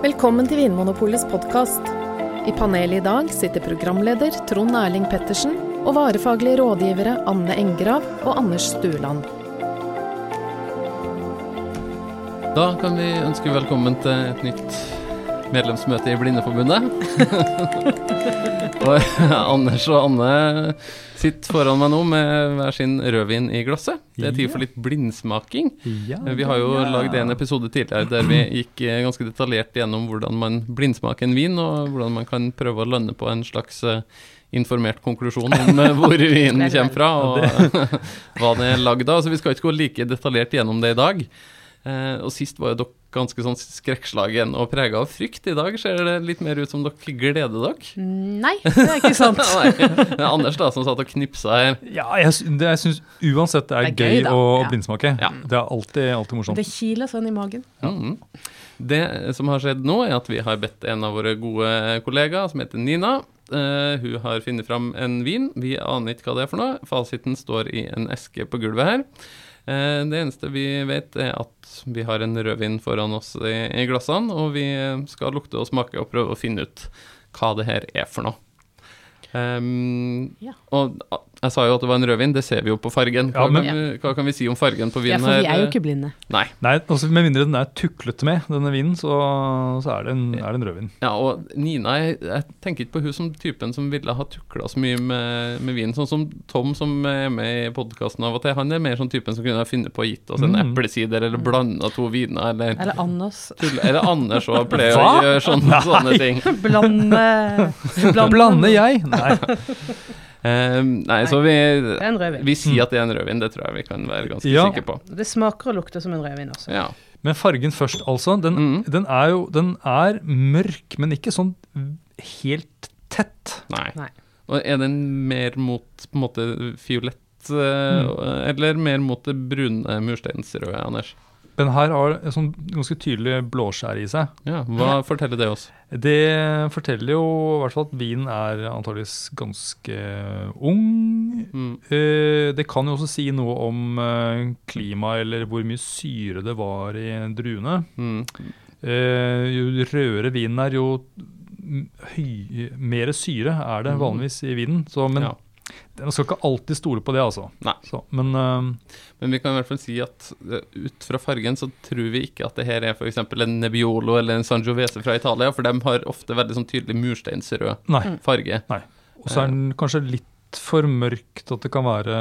Velkommen til Vinmonopolets podkast. I panelet i dag sitter programleder Trond Erling Pettersen og varefaglige rådgivere Anne Engrav og Anders Stueland. Da kan vi ønske velkommen til et nytt medlemsmøte i Blindeforbundet. og Anders og Anne sitter foran meg nå med hver sin rødvin i glasset. Det er tid for litt blindsmaking. Ja, Vi har jo lagd en episode tidligere der vi gikk eh, ganske detaljert gjennom hvordan man blindsmaker en vin, og hvordan man kan prøve å lande på en slags eh, informert konklusjon om eh, hvor vinen kommer fra, og hva den er lagd av. Så vi skal ikke gå like detaljert gjennom det i dag. Eh, og sist var jo dere ganske sånn skrekkslagen og prega av frykt. I dag ser det litt mer ut som dere gleder dere. Nei, det er ikke sant. Nei, det er Anders da som satt og knipsa her. Ja, jeg, det, jeg syns uansett det er, Det er gøy, gøy, å Ja. blindsmake. Ja. Det er alltid, alltid morsomt. Det kiler sånn i magen. Mm. Det som har skjedd nå, er at vi har bedt en av våre gode kollegaer, som heter Nina. Uh, hun har funnet fram en vin. Vi aner ikke hva det er for noe. Fasiten står i en eske på gulvet her. Eh, det eneste vi vet, er at vi har en rødvin foran oss i, glassene, og vi skal lukte og smake og prøve å finne ut hva det her er for noe. Ehm, Ja. Og jeg sa jo at det var en rødvin, det ser vi jo på fargen. Hva, Ja, men- kan, vi, hva kan vi si om fargen på Ja, for vi er jo ikke blinde. Nei. Nei, altså Med mindre den er tuklet med, denne vinen, så, så er, det en, er det en rødvin. Ja, og Nina, jeg, jeg tenker ikke på hun som typen som ville ha tukla så mye med, med vinen. Sånn som Tom, som er med i podkasten av og til, han er mer sånn typen som kunne ha funnet på å gitt oss en Mm. eplesider, eller blanda to viner, eller Eller Anders. tull- Eller Anders òg pleier å gjøre sånne, sånne ting. Blande Blander jeg? Nei. Eh, nei, så vi, vi sier at det er en rødvin, det tror jeg vi kan være ganske Ja. sikre på. Det smaker og lukter som en rødvin også. Ja. Men fargen først, altså. Den, mm. den er jo den er mørk, men ikke sånn helt tett. Nei. Nei. Og er den mer mot på en måte fiolett, mm. eller mer mot det brune mursteinsrøde, Anders? Den her har en sånn ganske tydelig blåskjær i seg. Ja, hva forteller det oss? Det forteller jo i hvert fall at vinen er antageligvis ganske ung. Mm. Eh, Det kan jo også si noe om klimaet klima eller hvor mye syre det var i druene. Mm. Eh, Jo rødere vinen er, jo høy, mer syre er det Mhm. vanligvis i vinen. Så, men Ja. Man skal ikke alltid stole på det, altså. Nei. Så, men uh, Men vi kan i hvert fall si at eh, ut fra fargen så tror vi ikke at det her er f.eks. en Nebbiolo eller en Sangiovese fra Italia, for de har ofte veldig sånn tydelig mursteinsrød nei. farge. Og så er den kanskje litt for mørkt at det kan være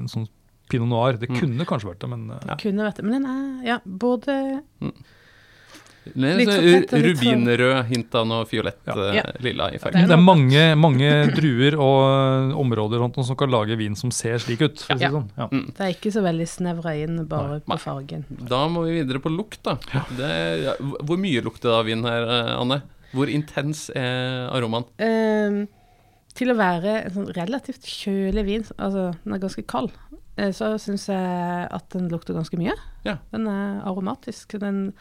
en sånn pinot noir. Det Mm. kunne kanskje vært det, men uh, Ja. Kunne vært det. Men den er ja, både Litt rubinrød, hint av noe fiolett Ja. eh, lilla i Det fargen. det er mange, mange druer og områder rundt som kan lage vin som ser slik ut. For å si det sånn. Ja. Det er ikke så veldig snevra inn bare Nei. på fargen. Da må vi videre på lukt, da. Det, ja, hvor mye lukter det av vin her, eh, Anne? Hvor intens er aromaen? Ehm, til å være en sånn relativt kjølig vin, altså den er ganske kald, eh, så syns jeg at den lukter ganske mye. Ja. Den er aromatisk. Den,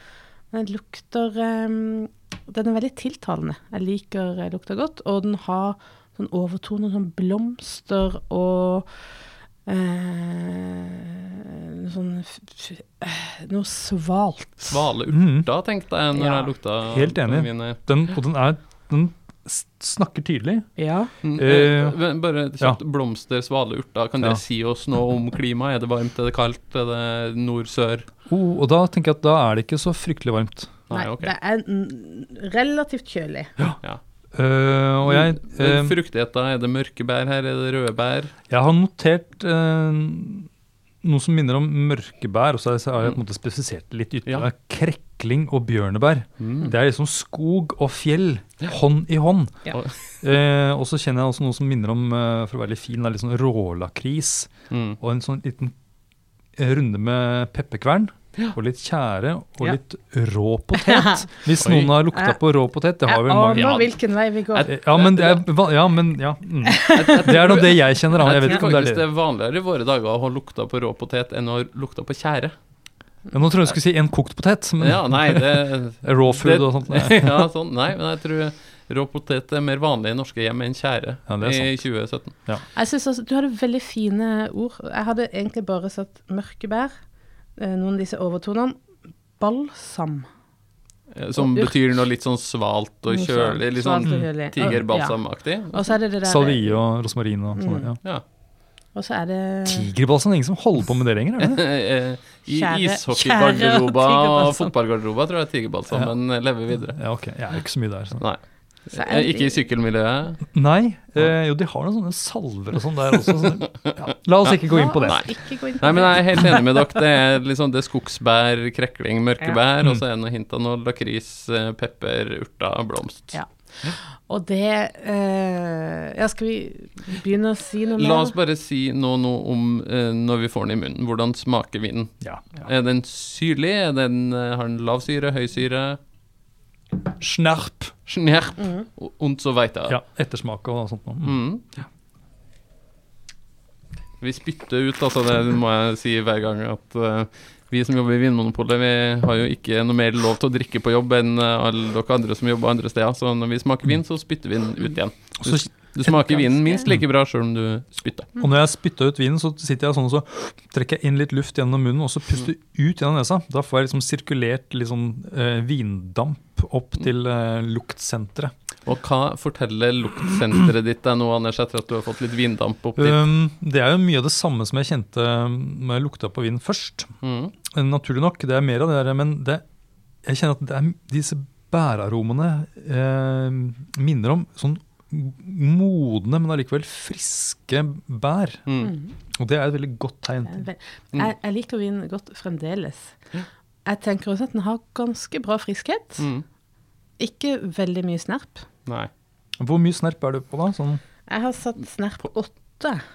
den lukter ehm, Den er veldig tiltalende. Jeg liker lukta lukter godt, og den har sånn overtone, sånn blomster og eh, sånn f f eh, Noe svalt. Svale urter, tenkte jeg når Ja. jeg lukta Helt enig. Den, og den, er, den snakker tydelig. Ja. Mm, Eh, eh, bare kjapt, blomster, svale, urter, kan Ja. det si oss noe om klimaet? Er det varmt, er det kaldt, er det nord-sør? Oh, og da tenker jeg at da er det ikke så fryktelig varmt. Nei, okay. det er relativt kjølig. Ja. Uh, og jeg, uh, Fruktigheter, er det mørke bær her, er det røde bær? jeg har notert eh, noe som minner om mørkebær, og så har jeg- på en måte spesifisert litt ytterligere. Krekling og bjørnebær. Mm. Det er liksom skog og fjell, hånd i hånd. Ja. Eh, og så kjenner jeg også noe som minner om, eh, for å være litt fin, det er litt sånn rålakris. Mm. Og en sånn liten runde med pepperkvern. Ja. Og litt tjære og Ja. litt rå potet. Hvis Oi. noen har lukta på rå potet, det har Jeg vel mange. aner Ja. hvilken vei vi går. Ja, men det er, ja, men, ja. Mm. Det er nå det jeg kjenner. da. Jeg vet Jeg ikke tror om det er det det. er vanligere i våre dager å ha lukta på rå potet enn å ha lukta på tjære. Ja, nå tror jeg du skulle si en kokt potet. Men Ja, nei, det raw food det- og sånt. Nei. ja, sånn, nei, men jeg tror rå potet er mer vanlig i norske hjem enn tjære Ja, i 2017. Jeg synes også, Du hadde veldig fine ord. Jeg hadde egentlig bare satt mørke bær, noen av disse overtonene. Balsam. Eh, Som Og betyr noe litt sånn svalt og kjølig, litt sånn tigerbalsamaktig. Og så er det det der Salvie og rosmarin og sånn. Mm. Ja. Ja. Og så er det Tigerbalsam, er ingen som holder på med det lenger? er det? Eh, I ishockeygarderober og fotballgarderoba fotballgarderober tror jeg tigerbalsamen lever videre. Ja, ok. Jeg er ikke så mye der. Så. Nei. Ikke i sykkelmiljøet. Nei. Eh, jo, de har noen sånne salver og sånn der også. Så, ja. La oss ikke gå inn på det. På Nei, men jeg er helt enig med dere. Det er liksom det er skogsbær, krekling, mørkebær, Ja. og så er det noe hint av noe lakris, eh, pepper, urter, blomst. Ja. Og det eh, Ja, skal vi begynne å si noe mer? La oss bare si noe noe om eh, når vi får den i munnen. Hvordan smaker vinen? Ja. ja. Er den syrlig? Er den, eh, har den lav syre, høy syre? Snerp. Snerp Mhm. und so weiter. Ja, ettersmak og sånt noe. Mm. Ja. Vi spytter ut, altså det må jeg si hver gang, at uh, vi som jobber i Vinmonopolet, vi har jo ikke noe mer lov til å drikke på jobb enn eh, alle dere andre som jobber andre steder. Så når vi smaker vin, så spytter vi den ut igjen. Så Du smaker vinen minst like bra sjøl om du spytter. Og når jeg spytter ut vinen, så sitter jeg sånn og så trekker jeg inn litt luft gjennom munnen, og så puster jeg ut gjennom nesa. Da får jeg liksom sirkulert litt sånn eh, vindamp opp til eh, luktsenteret. Og hva forteller luktsenteret ditt deg nå, Anders, etter at du har fått litt vindamp opp dit? Um, det er jo mye av det samme som jeg kjente når jeg lukta på vinen først. Mm. Eh, Naturlig nok, det er mer av det der, men det, jeg kjenner at det er disse bæraromene eh, minner om sånn modne, men allikevel friske bær. Mm. Mhm. Og det er et veldig godt tegn. Det er Jeg, jeg liker vin godt fremdeles. Jeg tenker også at den har ganske bra friskhet. Mm. Ikke veldig mye snerp. Nei. Hvor mye snerp er du på da? Sånn, Jeg har satt snerp åtte.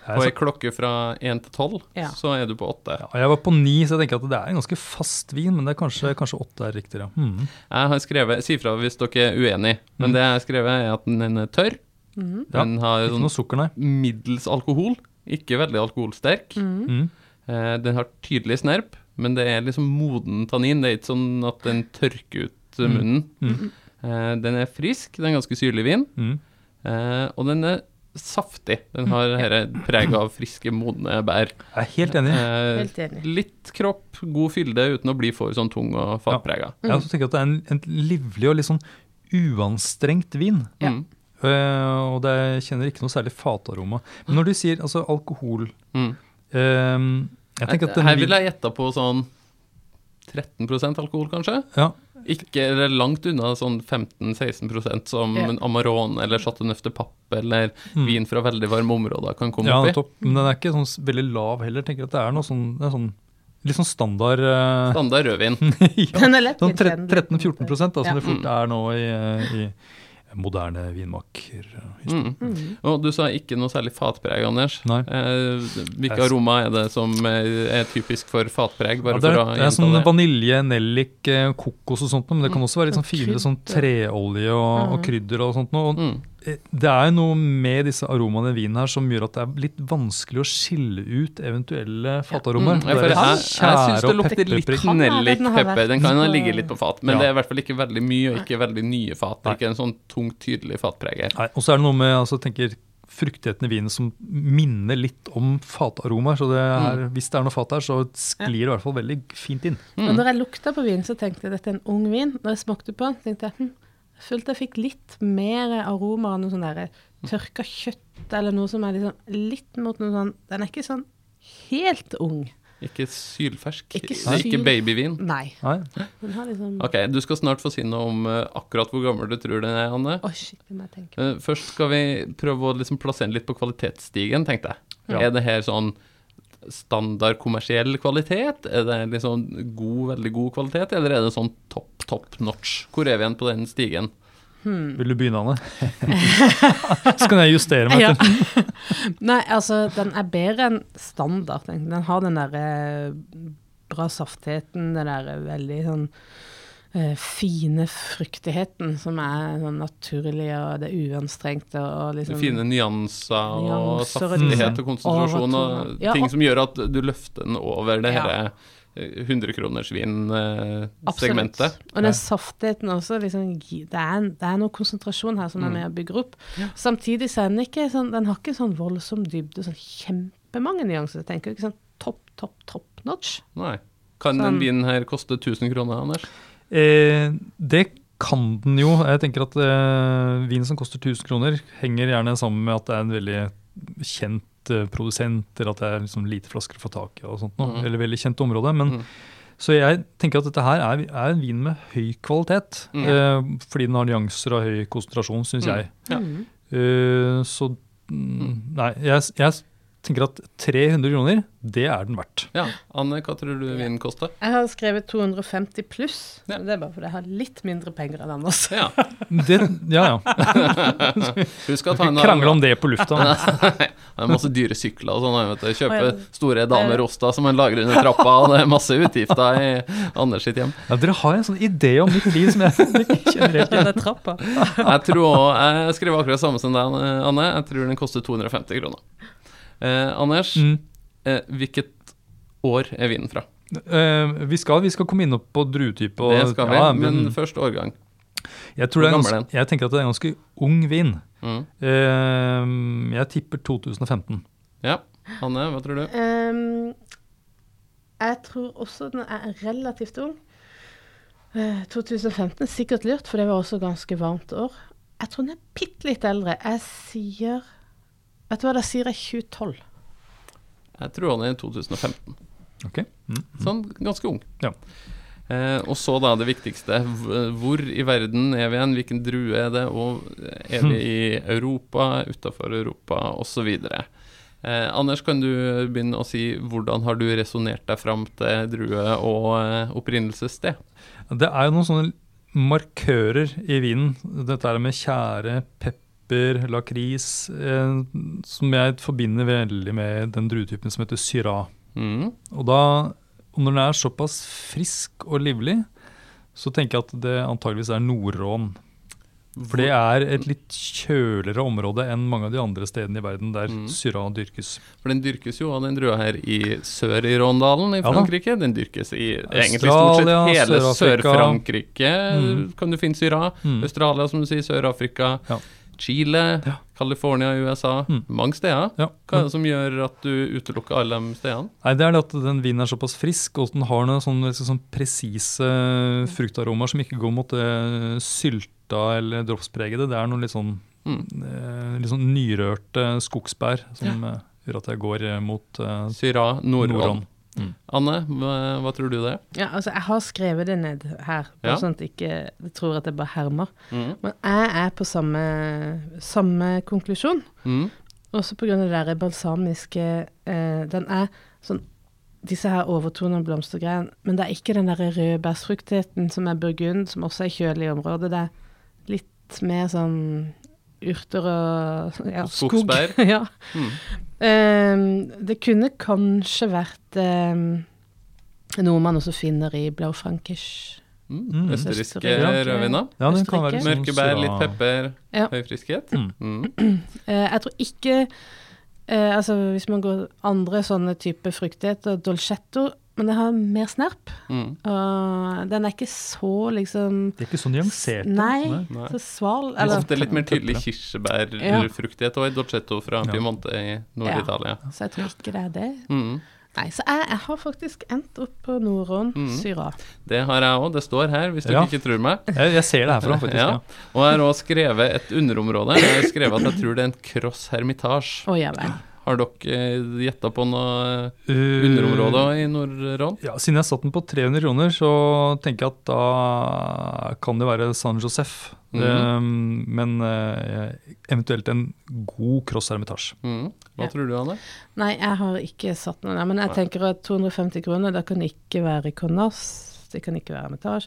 På ei klokke fra én til tolv, Ja. så er du på åtte. ja, jeg var på ni, så jeg tenker at det er en ganske fast vin, men det er kanskje, kanskje åtte er riktigere. Mm. Jeg har skrevet, Si fra hvis dere er uenige, men Mm. det jeg har skrevet, er at den er tørr. Mhm. Ja, Den har Ikke sånn noe sukker, nei. middels alkohol, ikke veldig alkoholsterk. Mhm. Mhm. Eh, den har tydelig snerp, men det er liksom moden tannin. Det er ikke sånn at den tørker ut munnen. Mm. munnen. Mhm. Eh, den er frisk, det er en ganske syrlig vin, Mhm. eh, og den er saftig. Den har dette preget av friske, modne bær. Jeg er helt enig. Eh, Helt enig. litt kropp, god fylde uten å bli for sånn tung og fatprega. Jeg også tenker at det er en, en livlig og litt sånn uanstrengt vin. Ja. Mm. Eh, og det, kjenner ikke noe særlig fataroma. Men når du sier altså alkohol Mm. eh, Jeg tenker at den Her ville vil jeg gjette på sånn 13% alkohol, kanskje? ja, Ikke eller langt unna sånn 15-16% som Ja. en Amarone eller Chateau Neuf de Pappe eller Mm. vin fra veldig varme områder kan komme ja opp i. Topp. Men den er ikke sånn veldig lav heller. Tenker at det er noe sånn, det er sånn Litt sånn standard uh... Standard rødvin. ja, Den er lett Sånn 13-14 da, som Ja. det fort er nå i, eh, i moderne vinmaker. Mm. Mhm. Og du sa ikke noe særlig fatpreg, Anders. Nei. Eh, hvilke aromaer aroma er det som er, typisk for fatpreg? Ja, det, er, for å det er sånn det. vanilje, nellik, eh, kokos og sånt, men det kan også være litt sånn finere sånn treolje og, og Mhm. krydder og sånt. noe. Og Mm. Det er noe med disse aromaene i vinen her som gjør at det er litt vanskelig å skille ut eventuelle fataromer. Mm, jeg, Det jeg, jeg, syns det lukter litt pepperprikk. Kan være nellik den kan ligget litt på fat, men Ja. det er i hvert fall ikke veldig mye, og ikke veldig nye fat. Det er ikke en sånn tungt, tydelig fatpreger. Nei, og så er det noe med altså, tenker, fruktigheten i vinen som minner litt om fataromaer. Så det er, Mm. hvis det er noe fat her, så sklir det i hvert fall veldig fint inn. Og Mm. når jeg lukta på vinen, så tenkte jeg dette er en ung vin. Når jeg smakte på den, tenkte jeg hm, jeg følte jeg fikk litt mer aroma av noe sånn derre tørka kjøtt, eller noe som er liksom litt mot noe sånn Den er ikke sånn helt ung. Ikke sylfersk. Ikke syl... ikke babyvin. Nei. Nei, Den har liksom Ok, du skal snart få si noe om uh, akkurat hvor gammel du tror den er, Anne. Oh, shit, det må jeg tenke. Uh, først skal vi prøve å liksom plassere den litt på kvalitetsstigen, tenkte jeg. Ja. Er det her sånn standard kommersiell kvalitet? Er det liksom god, veldig god kvalitet, eller er det sånn topp, top notch? Hvor er vi igjen på den stigen? Hmm. vil du begynne, Anne? så kan jeg justere meg. Ja. Nei, altså, den er bedre enn standard. Den har den derre bra saftheten, den derre veldig sånn eh, fine fruktigheten som er sånn naturlig, og det uanstrengte. og, liksom Fine nyanser og saftighet liksom og konsentrasjon og ting som gjør at du løfter den over det Ja. herre Absolutt. 100-kronersvin-segmentet. Og den saftigheten også, liksom, det, er, det er noe konsentrasjon her som er Mm. med å bygge opp. Samtidig så er den ikke sånn, den har ikke sånn voldsom dybde, sånn kjempemange nyanser. Jeg tenker ikke sånn topp, topp, topp notch. Nei. Kan Sånn. den vinen her koste 1000 kroner, Anders? Eh, det kan den jo. Jeg tenker at eh, vin som koster 1000 kroner, henger gjerne sammen med at det er en veldig kjent eh, produsent, eller at det er liksom lite flasker å få tak i, og sånt noe, mm. eller veldig kjent område. Men, Mm. Så jeg tenker at dette her er, er en vin med høy kvalitet, Mm. eh, fordi den har nyanser og høy konsentrasjon, syns Mm. jeg. Ja. Eh, så mm, nei, jeg, jeg tenker at 300 kroner, det er den verdt. Ja. Anne, hva tror du vinen koster? Jeg har skrevet 250 pluss. Ja. Det er bare fordi jeg har litt mindre penger enn Anders. Ja. Det, ja, ja. Husk at han Krangle om det på lufta. Det er masse dyre sykler og sånn. vet du. Kjøper store damer Rosta som han lagrer under trappa, og det er masse utgifter i Anders sitt hjem. Ja, dere har en sånn idé om mitt liv som jeg ikke kjenner helt Den. Jeg tror også, jeg skriver akkurat samme som deg, Anne. Jeg tror den koster 250 kroner. Eh, Anders, mm. eh, hvilket år er vinen fra? Eh, vi, skal, vi skal komme inn opp på druetype. og- Det skal vi, ja, men først årgang. jeg, tror det er hvor er ganske, jeg tenker at det er en ganske ung vin. Mm. Eh, jeg tipper 2015. Ja. Hanne, hva tror du? Um, jeg tror også den er relativt ung. Eh, 2015 er sikkert lurt, for det var også ganske varmt år. Jeg tror den er bitte litt eldre. Jeg sier Vet du hva, da sier jeg 2012. Jeg tror han er i 2015. Ok? Mm. Sånn ganske ung. Ja. Eh, og så da det viktigste. Hvor i verden er vi igjen? Hvilken drue er det? Og er vi i Europa, utafor Europa, osv.? Eh, Anders, kan du begynne å si hvordan har du resonnert deg fram til drue og eh, opprinnelsessted? Det er jo noen sånne markører i vinen. Dette er med tjære, pepper, lakris, eh, som jeg forbinder veldig med den druetypen som heter syra. Mm. Og da, når den er såpass frisk og livlig, så tenker jeg at det antageligvis er Nordrån. For det er et litt kjøligere område enn mange av de andre stedene i verden der Mm. syra dyrkes. For den dyrkes jo av den drua her i sør i Råndalen i. Frankrike. Den dyrkes i egentlig stort sett hele Sør-Frankrike. Sør-Frankrike. Mm. Kan du finne syra. Mm. Australia, som du sier, Sør-Afrika. Ja. Chile, Ja. California USA. Mm. Mange steder. Ja. Hva er det som gjør at du utelukker alle de stedene? Nei, det er det at den vinen er såpass frisk, og den har noen sånne, sånn presise fruktaromaer som ikke går mot det sylta eller droppspregede. Det er noen litt sånn, Mm. eh, litt sånn nyrørte skogsbær som ja. gjør at jeg går eh, mot uh, Syra, Nordrån. Mm. Anne, hva, hva tror du det er? Ja, altså, jeg har skrevet det ned her, bare Ja. sånn at jeg ikke tror at jeg bare hermer. Mm. Men jeg er på samme, samme konklusjon. Mm. Også av det der balsamiske eh, Den er sånn disse her overtonene blomstergreiene, men det er ikke den der rødbærsfruktheten som er burgund, som også er kjølig i området. Det er litt mer sånn urter og ja, skog. Skogsbær. ja. Mm. Ehm, det kunne kanskje vært um, noe man også finner i Blau Frankisch. Mm. Være litt sånn Mørke bær, litt pepper, Ja. høy friskhet. Mm. Mm. Eh, jeg tror ikke eh, Altså hvis man går andre sånne type fruktigheter, dolcetto, men det har mer snerp. Mm. Og den er ikke så liksom Det er ikke så nyansert. Nei, Nei. så sval. Eller, ofte litt mer tydelig Ja. kirsebærfruktighet og i dolcetto fra Ja. Piemonte i Nord-Italia. så jeg tror ikke det er det. Mm. Nei, så jeg, jeg har faktisk endt opp på Nordrån Mm. Syra. Det har jeg òg, det står her, hvis du Ja. ikke tror meg. Jeg, jeg ser det herfra, faktisk. Ja. Ja. Og jeg har òg skrevet et underområde. Jeg har skrevet at jeg tror det er en cross hermitage. Oh, ja vel. Har dere gjetta på noe underområder i Nord-Ron? Ja, Siden jeg satt den på 300 kroner, så tenker jeg at da kan det være San Josef. Mhm. Um, men uh, eventuelt en god cross hermitage. Mm. Hva Ja. tror du, Anne? Nei, jeg har ikke satt noe der. Men jeg tenker at 250 kroner, det kan ikke være Cornas, det kan ikke være Hermitage.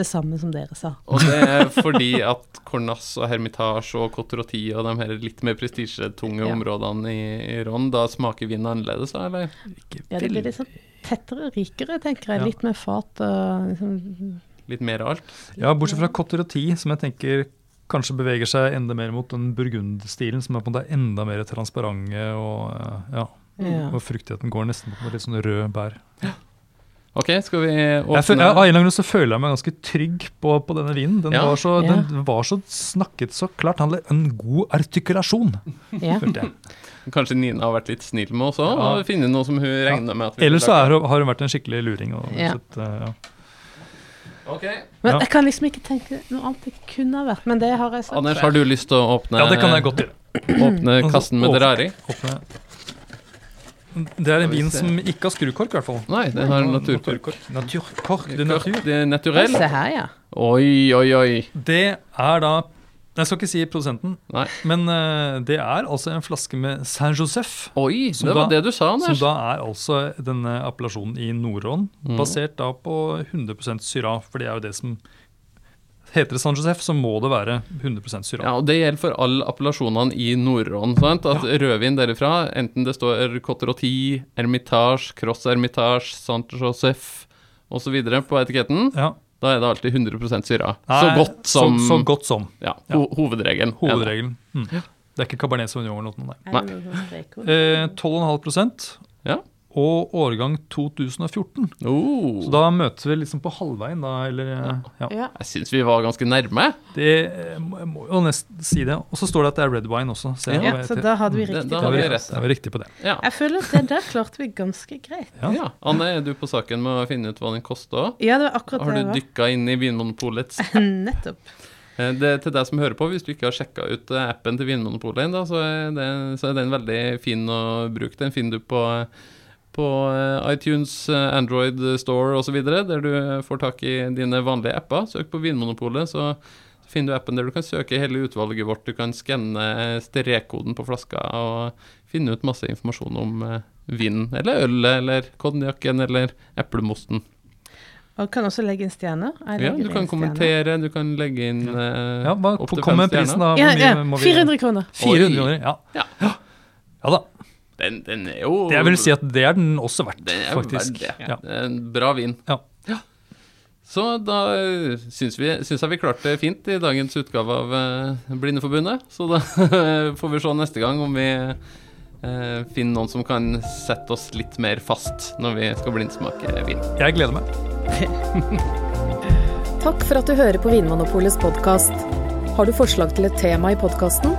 Det samme som dere sa. Og det er fordi at Cornas og Hermitage og Cotroti og de her litt mer prestisjetunge Ja. områdene i, i Ron, da smaker vinen annerledes, da, eller? Ikke Ja, det blir litt sånn tettere, rikere, tenker jeg. Ja. Litt mer fat og liksom Litt mer alt? Ja, bortsett fra Cotroti, som jeg tenker kanskje beveger seg enda mer mot den burgundstilen, som er på en måte enda mer transparente, og, ja, Ja. og fruktigheten går nesten på litt sånn rød bær. OK, skal vi Jeg åpne jeg, av en eller annen så føler jeg meg ganske trygg på, på denne vinen. Den, Ja. var så, Ja. den var så snakket så klart. Han hadde en god artikulasjon, Ja. følte jeg. Kanskje Nina har vært litt snill med oss òg, Ja. og funnet noe som hun regner med at vi Ellers så er, har hun vært en skikkelig luring. Og, Ja. sett, eh, ja. Ok. Men Ja. jeg kan liksom ikke tenke noe annet det kunne ha vært. Men det har jeg sagt. Anders, har du lyst til å åpne, Ja, det kan jeg godt gjøre. åpne kassen med åpne. Åpne. Det er en vin som ikke har skrukork, i hvert fall. Nei, den har naturkork. Naturkork de natur. Det er naturell. Se her, ja. Oi, oi, oi. Det er da Jeg skal ikke si produsenten, Nei. men uh, det er altså en flaske med Saint-Joseph. Oi, det var da- det du sa, Anders. Som da er altså denne appellasjonen i Nordån, Mm. basert da på 100% syra. For det er jo det som Heter det San Josef, så må det være 100% syra. Ja, og Det gjelder for alle appellasjonene i Nordrån. sant? At Rødvin derifra, enten det står Cotroti, Hermitage, Cross Hermitage, San Josef osv. på etiketten, Ja. da er det alltid 100 syra. Nei, så godt som så, så godt som. Ja, ho hovedregelen. Hovedregelen. Mm. Det er ikke Cabernet Sauvignon eller noe. Nei. Sånn rekord? Eh, 12,5% Ja. Og årgang 2014. Oh, Så da møtes vi liksom på halvveien, da, eller eh, ja. Ja. jeg syns vi var ganske nærme. Det eh, må jeg må jo nesten si det. Og så står det at det er red wine også. Så Ja, Så da hadde vi riktig da da vi, det. rett. da vi riktig på det. Ja. Jeg føler at det der klarte vi ganske greit. Ja. ja. Anne, er du på saken med å finne ut hva den koster? Ja, det var akkurat Har du det dykka inn i Vinmonopolets. Nettopp. Eh, Det er til deg som hører på, hvis du ikke har sjekka ut eh, appen til Vinmonopolet ennå, så, så er den veldig fin å bruke. Den finner du på, på eh, iTunes, eh, Android Store osv., der du får tak i dine vanlige apper. Søk på Vinmonopolet, så finner du appen der du kan søke hele utvalget vårt. Du kan skanne strekkoden på flaska og finne ut masse informasjon om vin, eller ølet, eller konjakken, eller eplemosten. Og kan også legge inn stjerner. Ja, du kan kommentere, du kan legge inn eh, Ja, hva, opp til fem prisen, stjerner. Hvor Ja, mye ja. vi 400 kroner. 400 kroner, ja. Ja. ja da. Den, den er jo Jeg vil si at det er den også verdt, Den er faktisk. verdt det. Ja. Det er en bra vin. Ja. Så da eh, syns, vi, syns jeg vi klarte det fint i dagens utgave av eh, Blindeforbundet. Så da får vi se neste gang om vi eh, finner noen som kan sette oss litt mer fast når vi skal blindsmake vin. Jeg gleder meg. Takk for at du hører på Vinmonopolets podkast. Har du forslag til et tema i podkasten?